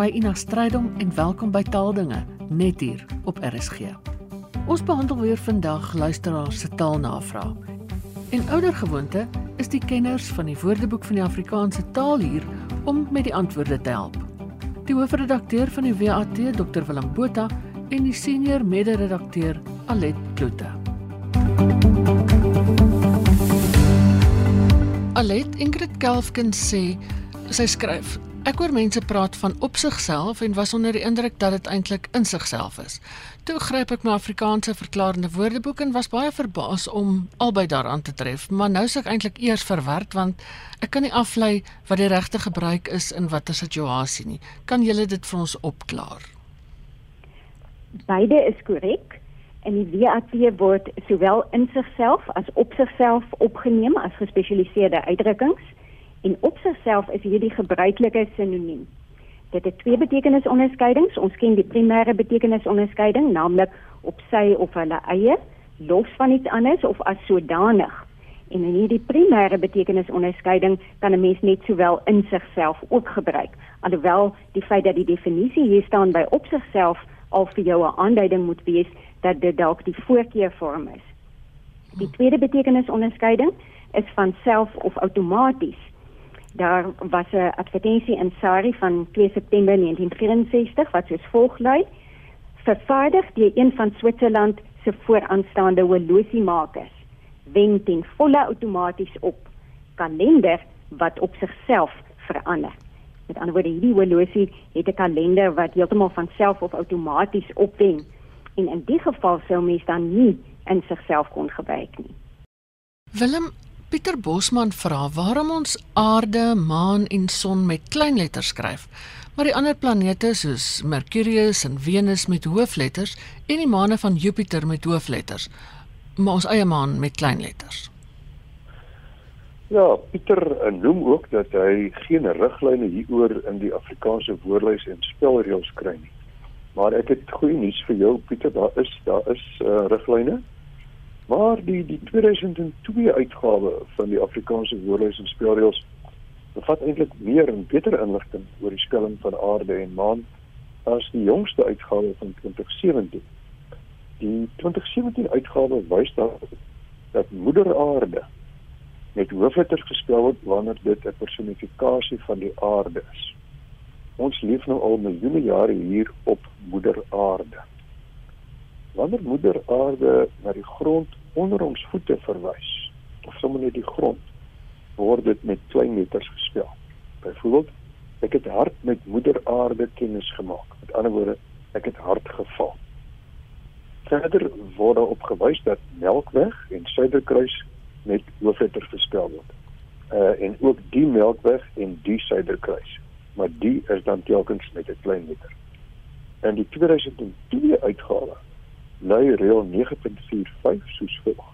my Ina Strydom en welkom by Taaldinge net hier op RSG. Ons behandel weer vandag luisteraars se taalnavrae. En oudergewoonte is die kenners van die Woordeboek van die Afrikaanse taal hier om met die antwoorde te help. Die hoofredakteur van die WAT, Dr Willem Botha, en die senior mede-redakteur Alet Kloete. Alet Ingrid Kelfkin sê sy skryf Ek hoor mense praat van op sigself en was onder die indruk dat dit eintlik in sigself is. Toe gryp ek my Afrikaanse verklarende woordeboek en was baie verbaas om albei daaraan te tref, maar nou suk eintlik eers verward want ek kan nie aflei wat die regte gebruik is in watter situasie nie. Kan julle dit vir ons opklaar? Beide is korrek en die WAT word sowel in sigself as op sigself opgeneem as gespesialiseerde uitdrukkings en op sigself is hierdie gebruikelike sinoniem. Dit het twee betekenisonderskeidings. Ons ken die primêre betekenisonderskeiding, naamlik op sy of hulle eie, los van iets anders of as sodanig. En in hierdie primêre betekenisonderskeiding kan 'n mens net sowel in sigself ook gebruik, alhoewel die feit dat die definisie hier staan by op sigself al vir jou 'n aanduiding moet wees dat dit dalk die voorkeurvorm is. Die tweede betekenisonderskeiding is van self of outomaties daar was 'n advertensie in Sari van 2 September 1964 wat soos volg lui: Vervaardig deur een van Switserland se vooraanstaande horlosiemakers, wen ten volle outomaties op kalender wat op sigself verander. Met ander woorde, hierdie horlosie het 'n kalender wat heeltemal van self of outomaties opwen en in die geval sou mens dan nie in sigself kon gebruik nie. Willem, Pieter Bosman vra waarom ons aarde, maan en son met kleinletters skryf, maar die ander planete soos Mercurius en Venus met hoofletters en die maane van Jupiter met hoofletters, maar ons eie maan met kleinletters. Ja, Pieter eh, noem ook dat hy geen riglyne hieroor in die Afrikaanse woordelys en spelreëls kry nie. Maar ek het goeie nuus vir jou Pieter, daar is daar is uh, riglyne. Maar die die 2002 uitgawe van die Afrikaanse woordelys en spelreëls bevat eintlik meer en beter inligting oor die spelling van aarde en maan as die jongste uitgawe van 2017. Die 2017 uitgawe wys dat dat moeder aarde met hoofletters gespel word wanneer dit 'n personifikasie van die aarde is. Ons leef nou al miljoene jare hier op moeder aarde. Wanneer moeder aarde na die grond onder ons voete verwys of sommer net die grond word dit met klein letters gespel. Byvoorbeeld, ek het hard met moeder aarde kennis gemaak. Met ander woorde, ek het hard geval. Verder word daar op gewys dat Melkweg en Suiderkruis met hoofletters gespel word. Uh en ook die Melkweg en die Suiderkruis, maar die is dan telkens met 'n klein letter. In die 2002 uitgawe lui reël 9.45 soos volg.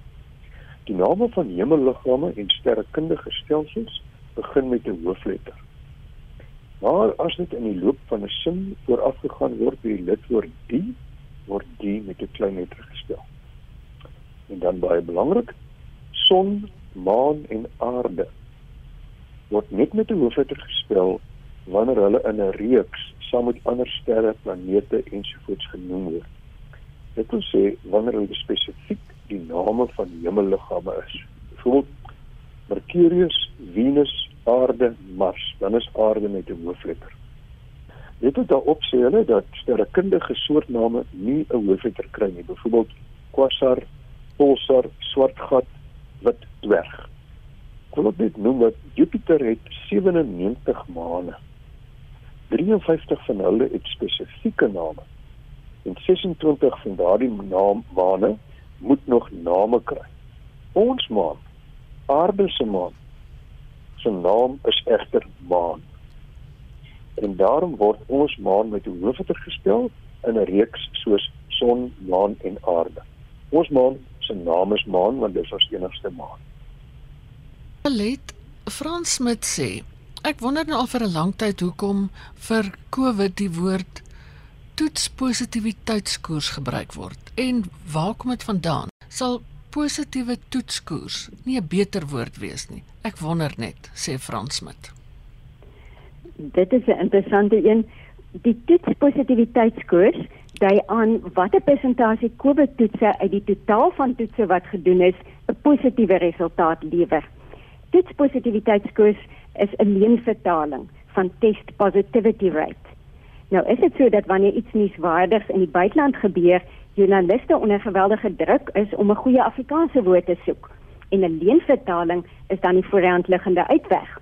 Die name van hemelliggame en sterrekundige stelsels begin met 'n hoofletter. Maar as dit in die loop van 'n sin voorafgegaan word deur die lidwoord die, word die met 'n klein letter gespel. En dan baie belangrik, son, maan en aarde word net met 'n hoofletter gespel wanneer hulle in 'n reeks saam met ander sterre, planete ensovoorts genoem word. Dit wil sê wanneer hulle spesifiek die name van hemelliggame is. Byvoorbeeld Mercurius, Venus, Aarde, Mars, dan is Aarde met 'n hoofletter. Dit het daarop sê hulle dat sterrekundige soortname nie 'n hoofletter kry nie. Byvoorbeeld Quasar, Pulsar, Swart gat, Wit dwerg. Ek wil net noem dat Jupiter het 97 maane. 53 van hulle het spesifieke name en 26 van daardie naam maane moet nog name kry. Ons maan, aarde se maan, se naam is egter maan. En daarom word ons maan met 'n hoofletter gespel in 'n reeks soos son, maan en aarde. Ons maan se naam is maan want dit is ons enigste maan. Let Frans Smit sê Ek wonder nou al vir 'n lang tyd hoekom vir COVID die woord toetspositiviteitskoers gebruik word en waar kom dit vandaan? Sal positiewe toetskoers nie 'n beter woord wees nie? Ek wonder net, sê Frans Smit. Dit is 'n interessante een. Die toetspositiwiteitskoers dui aan watter persentasie COVID-toetse uit die totaal van toetse wat gedoen is 'n positiewe resultaat lewer. Toetspositiwiteitskoers is 'n leenvertaling van test positivity rate. Nou is dit so dat wanneer iets nuuswaardigs in die buiteland gebeur, joernaliste onder geweldige druk is om 'n goeie Afrikaanse woord te soek en 'n leenvertaling is dan die voorhand liggende uitweg.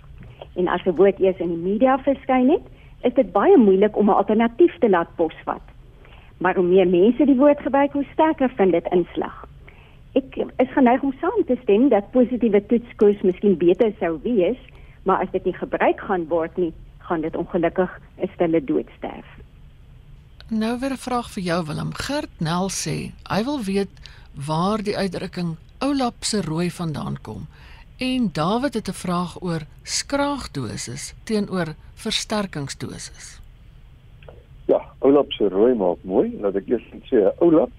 En as 'n woord eers in die media verskyn het, is dit baie moeilik om 'n alternatief te laat posvat. Maar hoe meer mense die woord gebruik, hoe sterker vind dit inslag. Ek is geneig om saam te stem dat positiewe toetskoers miskien beter sou wees, maar as dit nie gebruik gaan word nie, gaan dit ongelukkig 'n stille dood sterf. Nou weer 'n vraag vir jou Willem. Gert Nel sê hy wil weet waar die uitdrukking oulap se rooi vandaan kom. En David het 'n vraag oor skraagdosis teenoor versterkingsdosis. Ja, oulap se rooi maak mooi. Laat ek eers sê oulap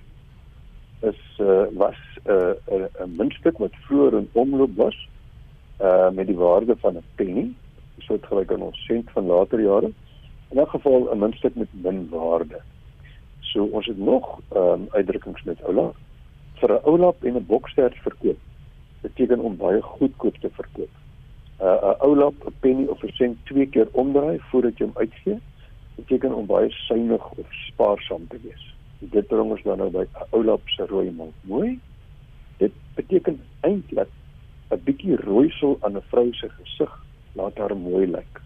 is uh, was 'n uh, 'n uh, muntstuk wat vroeër in omloop was uh met die waarde van 'n penny, soortgelyk aan ons sent van later jare. In 'n geval 'n muntstuk met min waarde. So ons het nog ehm um, uitdrukkings met oulap vir 'n oulap en 'n bokstert verkoop. Beteken om baie goedkoop te verkoop. 'n uh, 'n oulap, 'n penny of 'n sent twee keer omdraai voordat jy hom uitgee, beteken om baie suiwig of spaarsaam te wees. Dit bring ons dan nou by 'n oulap se rooi mond. Mooi. Dit beteken eintlik 'n bietjie rooisel aan 'n vrou se gesig laat haar mooi lyk.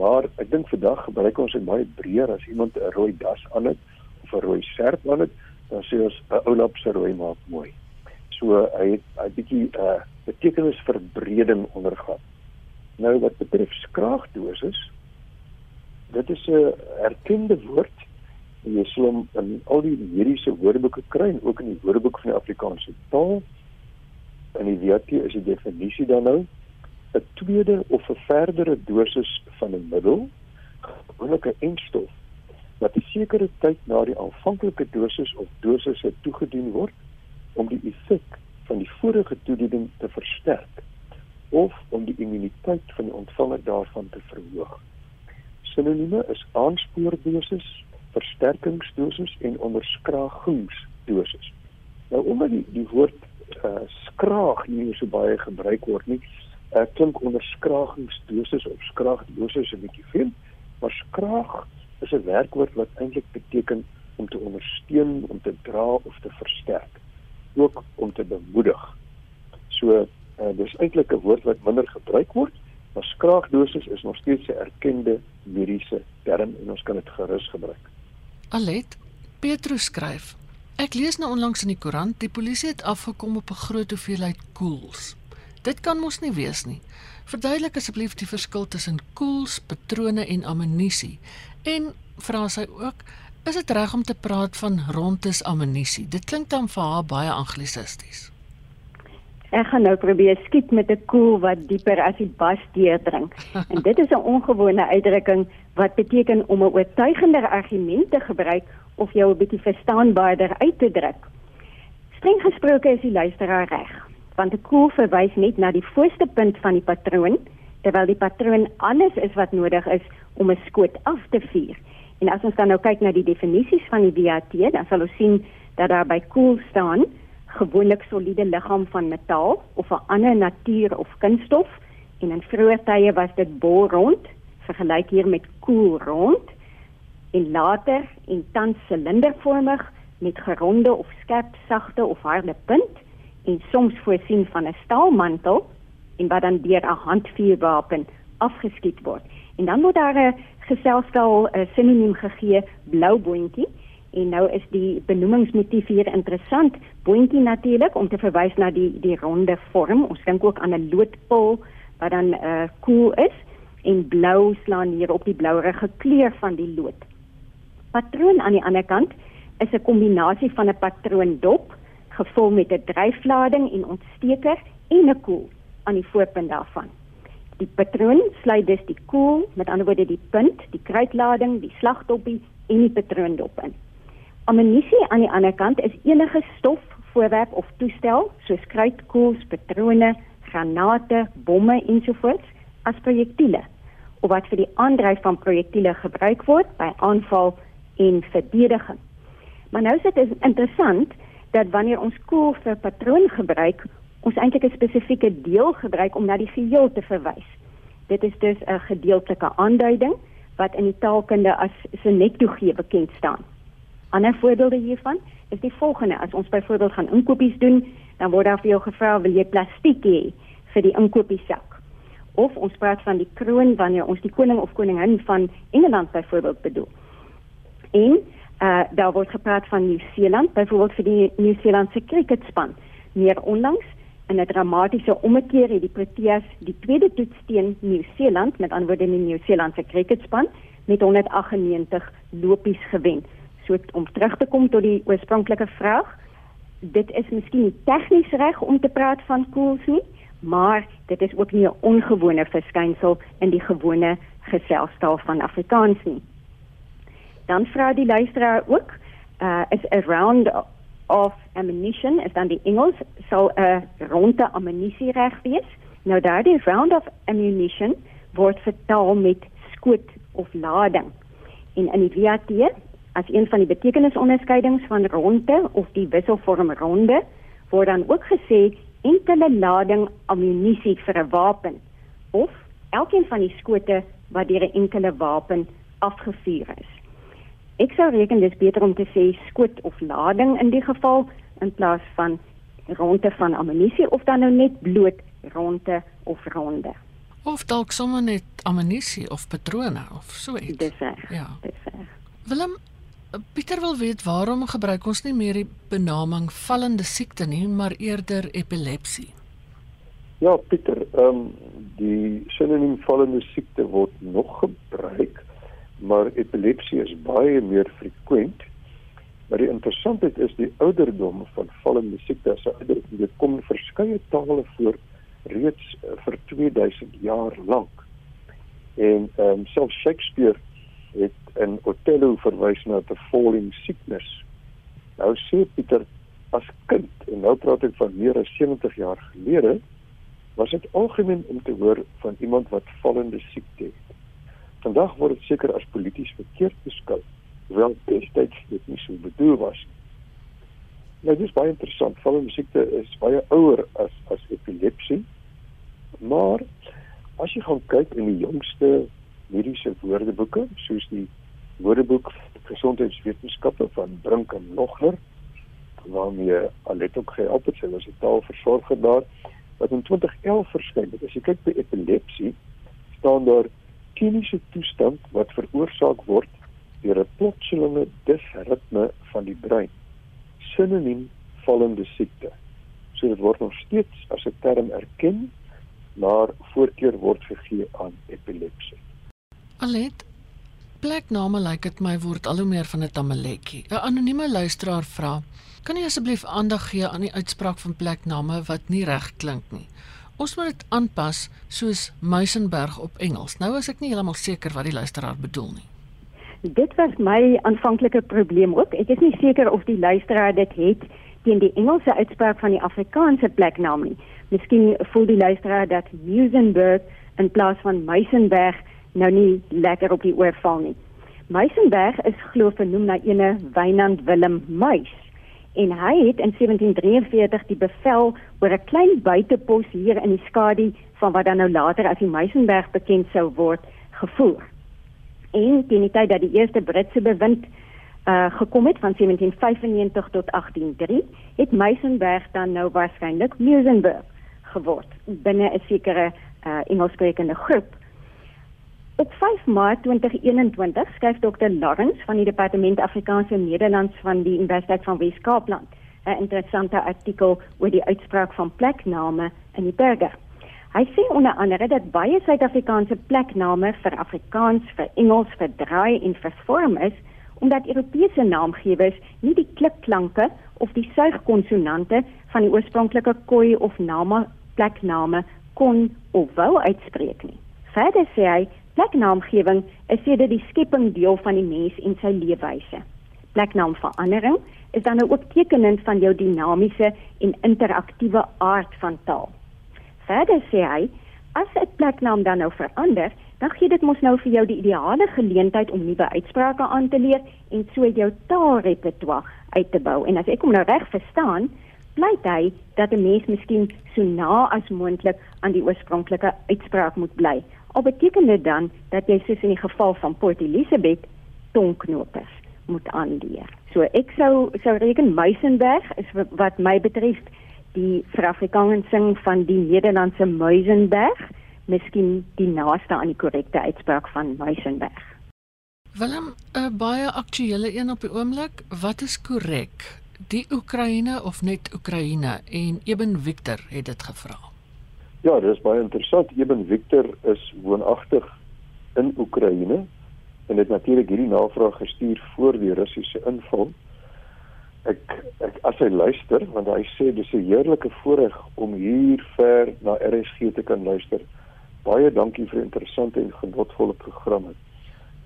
Maar ek dink vandag gebruik ons dit baie breër as iemand 'n rooi das aan het of 'n rooi serp aan het, dan sê ons 'n oulap se rooi maak mooi. So hy het 'n bietjie 'n uh, betekenisverbreding ondergaan. Nou wat betref skraagdosis, dit is 'n erkende woord jy sal in al die mediese woordeboeke kry en ook in die woordeboek van die Afrikaanse taal in die WT is die definisie dan nou 'n tweede of 'n verdere dosis van 'n middel, gewoonlik 'n enstof wat 'n sekere tyd na die aanvanklike dosis of dosisse toegedien word om die effek van die vorige toediening te versterk of om die immuniteit van die ontvanger daarvan te verhoog. Sinonieme is aanspoordosis, versterkingsdosis en onderskragingsdosis. Nou omdat die die woord uh, skraag nie so baie gebruik word nie. Uh, klink onderskragingsdosis of skraagdosis 'n bietjie veel, maar skraag is 'n werkwoord wat eintlik beteken om te ondersteun, om te dra of te versterk, ook om te bemoedig. So uh, dis eintlik 'n woord wat minder gebruik word, maar skraagdosis is nog steeds 'n erkende mediese term en ons kan dit gerus gebruik. Alet Petrus skryf Ek lees nou onlangs in die koerant, die polisie het afgekom op 'n groot hoeveelheid koels. Dit kan mos nie wees nie. Verduidelik asseblief die verskil tussen koels, patrone en ammunisie. En vra sy ook, is dit reg om te praat van rondes ammunisie? Dit klink dan vir haar baie anglisisties. Ek gaan nou probeer skiet met 'n koel wat dieper as die bas deurdring. en dit is 'n ongewone uitdrukking wat beteken om 'n oortuigender argument te gebruik of jou 'n bietjie verstaanbaarder uit te druk. Streng gesproke is die luisteraar reg, want 'n koel verwys net na die voorste punt van die patroon, terwyl die patroon alles is wat nodig is om 'n skoot af te vuur. En as ons dan nou kyk na die definisies van die WAT, dan sal ons sien dat daar by koel staan gewoonlik soliede liggaam van metaal of 'n ander natuur of kunststof. En in vroeë tye was dit bolrond vergelyk hier met koelrond en later en tans silindervormig met geronde of skerp sagte of harde punt en soms voorsien van 'n staalmantel en wat dan deur 'n handvuurwapen afgeskiet word. En dan word daar 'n geselstel 'n sinoniem gegee blou boontjie en nou is die benoemingsmotief hier interessant. Boontjie natuurlik om te verwys na die die ronde vorm. Ons dink ook aan 'n loodpil wat dan uh, koel is en blou slaan hier op die blouerige kleur van die lood patroon aan die ander kant is 'n kombinasie van 'n patroondop gevul met 'n dryflading en ontsteker en 'n koel aan die voorpunt daarvan. Die patroon sluit dus die koel, met ander woorde die punt, die kruitlading, die slagdoppie en die patroondop in. Ammunisie aan die ander kant is enige stof, voorwerp of toestel soos kruitkoels, patrone, granate, bomme ensovoorts as projektiele of wat vir die aandryf van projektiele gebruik word by aanval en verdediging. Maar nou is dit interessant dat wanneer ons koel vir patroon gebruik, ons eintlik 'n spesifieke deel gebruik om na die geheel te verwys. Dit is dus 'n gedeeltelike aanduiding wat in die taalkunde as synektogie bekend staan. Ander voorbeelde hiervan is die volgende: as ons byvoorbeeld gaan inkopies doen, dan word daar vir jou gevra wil jy plastiek hê vir die inkopiesak. Of ons praat van die kroon wanneer ons die koning of koningin van Engeland byvoorbeeld bedoel. En uh daar word gepraat van Nieu-Seeland, byvoorbeeld vir die Nieu-Seelandse cricketspan. Meer onlangs in 'n dramatiese ommekeer het die Proteas die tweede toets teen Nieu-Seeland met antwoorde in die Nieu-Seelandse cricketspan met 198 lopies gewen. So om terug te kom tot die oorspronklike vraag, dit is miskien nie tegnies reg om te praat van koels nie, maar dit is ook nie 'n ongewone verskynsel in die gewone geselstaal van Afrikaans nie. Dan vra die luisteraar ook, uh is a round of ammunition is dan die Engels sal 'n ronde ammunisie reg wees. Nou daardie round of ammunition word vertaal met skoot of lading. En in die VAT as een van die betekenisonderskeidings van ronde of die wisselvorm ronde word dan ook gesê enkele lading ammunisie vir 'n wapen of elkeen van die skote wat deur 'n enkele wapen afgevuur is. Ek sou reken dis beter om te sê skoot of lading in die geval in plaas van ronde van ammunisie of dan nou net bloot ronde of ronde. Of dalk sommer net ammunisie of patrone of so iets. Dis reg. Ja. Dis reg. Willem, Pieter wil weet waarom gebruik ons nie meer die benaming vallende siekte nie, maar eerder epilepsie? Ja, Pieter, ehm um, die sinoniem vallende siekte word nog gebruik, maar epilepsie is baie meer frequent. Maar die interessantheid is die ouderdom van vallende siekte. As dit kom verskeie tale voor reeds uh, vir 2000 jaar lank. En ehm um, self Shakespeare het in Othello verwys na 'n falling sickness. Nou sê Pieter as kind en nou praat ek van meer as 70 jaar gelede was dit algemeen om te hoor van iemand wat vallende siekte het. Vandag word dit seker as polities verkeerd beskou, hoewel destyds dit nie so bedoel was nie. Nou dis baie interessant. Vallende siekte is baie ouer as as epilepsie. Maar as jy gaan kyk in die jongste mediese woordeboeke soos die woordeboek gesondheidswetenskappe van Brink en Logner waarmee Alet ook gehelp het, sy was 'n taalversorger daar wat in 2011 verskyn het. As jy kyk by epilepsie, staan daar kliniese toestand wat veroorsaak word deur 'n plotselinge disritme van die brein. Sinoniem vallende siekte. So dit word nog steeds as 'n term erken, maar voorkeur word gegee aan epilepsie. Alet, plekname lyk dit my word al hoe meer van 'n tamaletjie. 'n Anonieme luisteraar vra: "Kan jy asseblief aandag gee aan die uitspraak van plekname wat nie reg klink nie? Ons moet dit aanpas soos Muizenberg op Engels." Nou is ek nie heeltemal seker wat die luisteraar bedoel nie. Dit was my aanvanklike probleem ook. Ek is nie seker of die luisteraar dit het teen die Engelse uitspraak van die Afrikaanse pleknaam nie. Miskien voel die luisteraar dat Muizenberg in plaas van Muizenberg nou nie lekker op die oor val nie. Meisenberg is glo vernoem na ene Wynand Willem Muis en hy het in 1743 die bevel oor 'n klein buitepos hier in die skadu van wat dan nou later as die Meisenberg bekend sou word gevoer. En teen die tyd dat die eerste Britse bewind uh gekom het van 1795 tot 1803 het Meisenberg dan nou waarskynlik Muizenberg geword binne 'n sekere uh Engelssprekende groep Op 5 Maart 2021 skryf Dr. Lawrence van die Departement Afrikaanse Nederlands van die Universiteit van Wes-Kaapland 'n interessante artikel oor die uitspraak van plekname in die Burger. Hy sê onder andere dat baie Suid-Afrikaanse plekname vir Afrikaans, vir Engels, vir draai en vir vorm is omdat Europese naamgewers nie die klikklanke of die suigkonsonante van die oorspronklike koi of nama plekname kon of wou uitspreek nie. Verder sê hy Pleknaamgewing is sedert die skepping deel van die mens en sy leefwyse. Pleknaamverandering is dan nou ook tekenend van jou dinamiese en interaktiewe aard van taal. Verder sê hy, as 'n pleknaam dan nou verander, dan gee dit mos nou vir jou die ideale geleentheid om nuwe uitsprake aan te leer en so jou taalrepertoire uit te bou. En as ek hom nou reg verstaan, pleit hy dat 'n mens miskien so na as moontlik aan die oorspronklike uitspraak moet bly. Al beteken dit dan dat jy soos in die geval van Port Elizabeth tongknopers moet aanleer. So ek sou sou reken Muizenberg is wat my betref die verafrikaansing van die Nederlandse Muizenberg miskien die naaste aan die korrekte uitspraak van Muizenberg. Willem, 'n baie aktuelle een op die oomblik, wat is korrek? Die Oekraïne of net Oekraïne en Eben Victor het dit gevra. Ja, dit is baie interessant. Eben Victor is woonagtig in Oekraïne en het natuurlik hierdie navraag gestuur voor die Russiese inval. Ek ek as hy luister want hy sê dis 'n heerlike voorreg om hier ver na RSG te kan luister. Baie dankie vir interessante en genotvolle programme.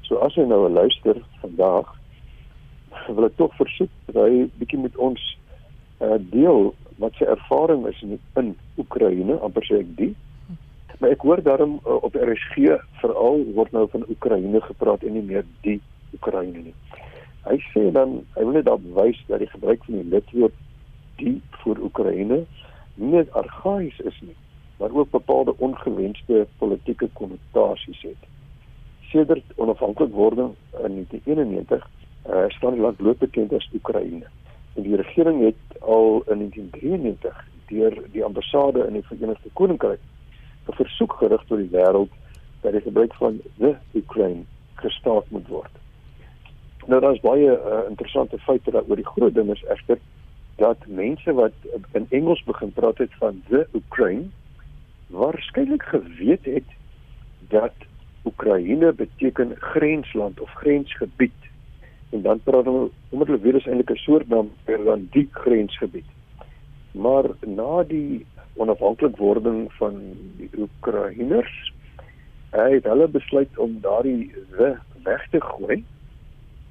So as hy nou luister vandag, wil ek tog versoek dat hy bietjie met ons uh, deel wat sy ervaring is in, in Oekraïne, amper sê ek die. Maar ek hoor daarom uh, op RSG veral word nou van Oekraïne gepraat en nie meer die Oekraïne nie. Hy sê dan hy wil net daar wys dat die gebruik van die lidwoord die vir Oekraïne nie net argaïs is nie, maar ook bepaalde ongewenste politieke konnotasies het. Sedert onafhanklikwording in 1991 uh, staan die land bloot bekend as Oekraïne. En die regering het al in 1993 deur die ambassade in die Verenigde Koninkryk 'n versoek gerig tot die wêreld dat die gebruik van the Ukraine gestaak moet word. Nou daar's baie uh, interessante feite daaroor. Die groot ding is egter dat mense wat in Engels begin praat het van the Ukraine waarskynlik geweet het dat Oekraïne beteken grensland of grensgebied en dan praat hulle omdat hulle weer is eintlik 'n soort naam vir dan die grensgebied. Maar na die onafhanklikwording van die Oekraïners het hulle besluit om daardie weg te gooi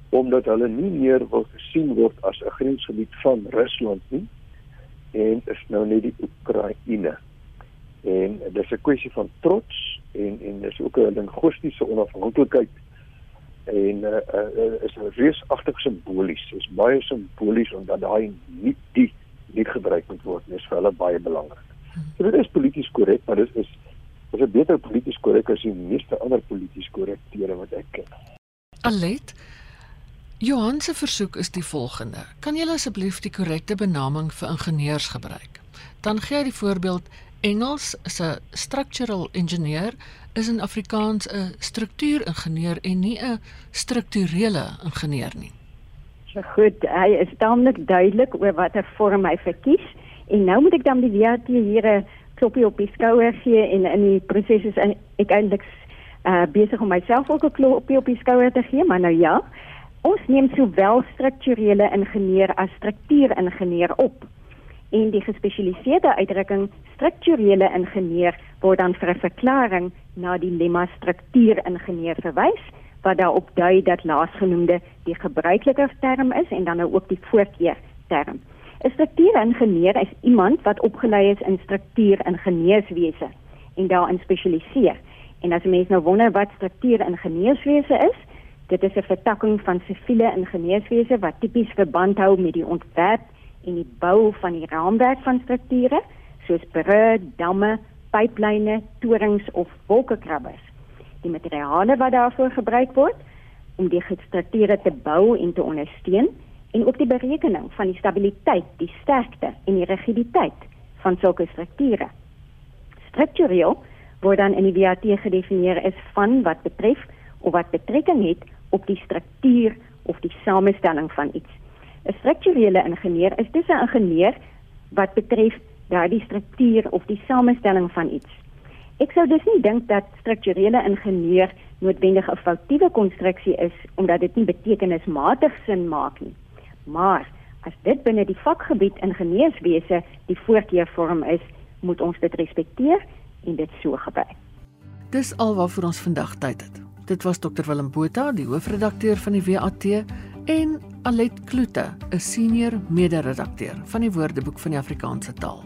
omdat hulle nie meer wil gesien word as 'n grensgebied van Rusland nie en is nou net die Oekraïne. En dis 'n kwessie van trots en en dis ook 'n linguistiese onafhanklikheid en uh, uh, is 'n reusagtig simbolies. Dit is baie simbolies omdat daai nie die nie gebruik moet word nie. Dit is vir hulle baie belangrik. So dit is polities korrek, maar dit is is 'n beter polities korrek as die meeste ander polities korrektere wat ek ken. Alet Johan se versoek is die volgende. Kan jy asseblief die korrekte benaming vir ingenieurs gebruik? Dan gee hy die voorbeeld Engels is 'n structural engineer is in Afrikaans 'n struktuuringenieur en nie 'n strukturele ingenieur nie. So goed, hy is taamlik duidelik oor watter vorm hy verkies en nou moet ek dan die WAT hier 'n klopie op die skouer gee en in die proses is ek eintlik uh, besig om myself ook 'n klopie op die skouer te gee, maar nou ja, ons neem sowel strukturele ingenieur as struktuuringenieur op en die gespesialiseerde uitdrukking strukturele ingenieur word dan vir 'n verklaring na die lemma struktuuringenieur verwys wat daarop dui dat laasgenoemde die gebruikelike term is en dan nou ook die voorkeur term. 'n Struktuuringenieur is iemand wat opgelei is in struktuuringenieurswese en daarin spesialiseer. En as mense nou wonder wat struktuuringenieurswese is, dit is 'n vertakking van siviele ingenieurswese wat tipies verband hou met die ontwerp en die bou van die raamwerk van strukture soos brûe, damme, pyplyne, torings of wolkekrabbers. Die materiale wat daarvoor gebruik word om die strukture te bou en te ondersteun en ook die berekening van die stabiliteit, die sterkte en die rigiditeit van sulke strukture. Struktureel word dan in die WAT gedefinieer as van wat betref of wat betrekking het op die struktuur of die samestelling van iets. 'n strukturele ingenieur is dis 'n ingenieur wat betref daardie struktuur of die samestelling van iets. Ek sou dus nie dink dat strukturele ingenieur noodwendig 'n foutiewe konstruksie is omdat dit nie betekenismatig sin maak nie. Maar as dit binne die vakgebied ingenieurswese die voorkeurvorm is, moet ons dit respekteer en dit so gebruik. Dis alwaar ons vandag tyd het. Dit was Dr Willem Botha, die hoofredakteur van die WAT en Alet Kloete, 'n senior mede-redakteur van die Woordeboek van die Afrikaanse taal.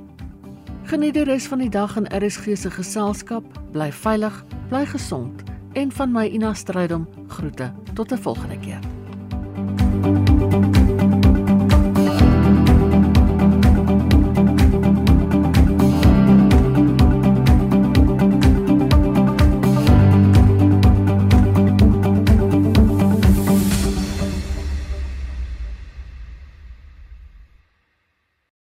Geniet die res van die dag in RSG se geselskap, bly veilig, bly gesond en van my Ina Strydom groete tot 'n volgende keer. thank you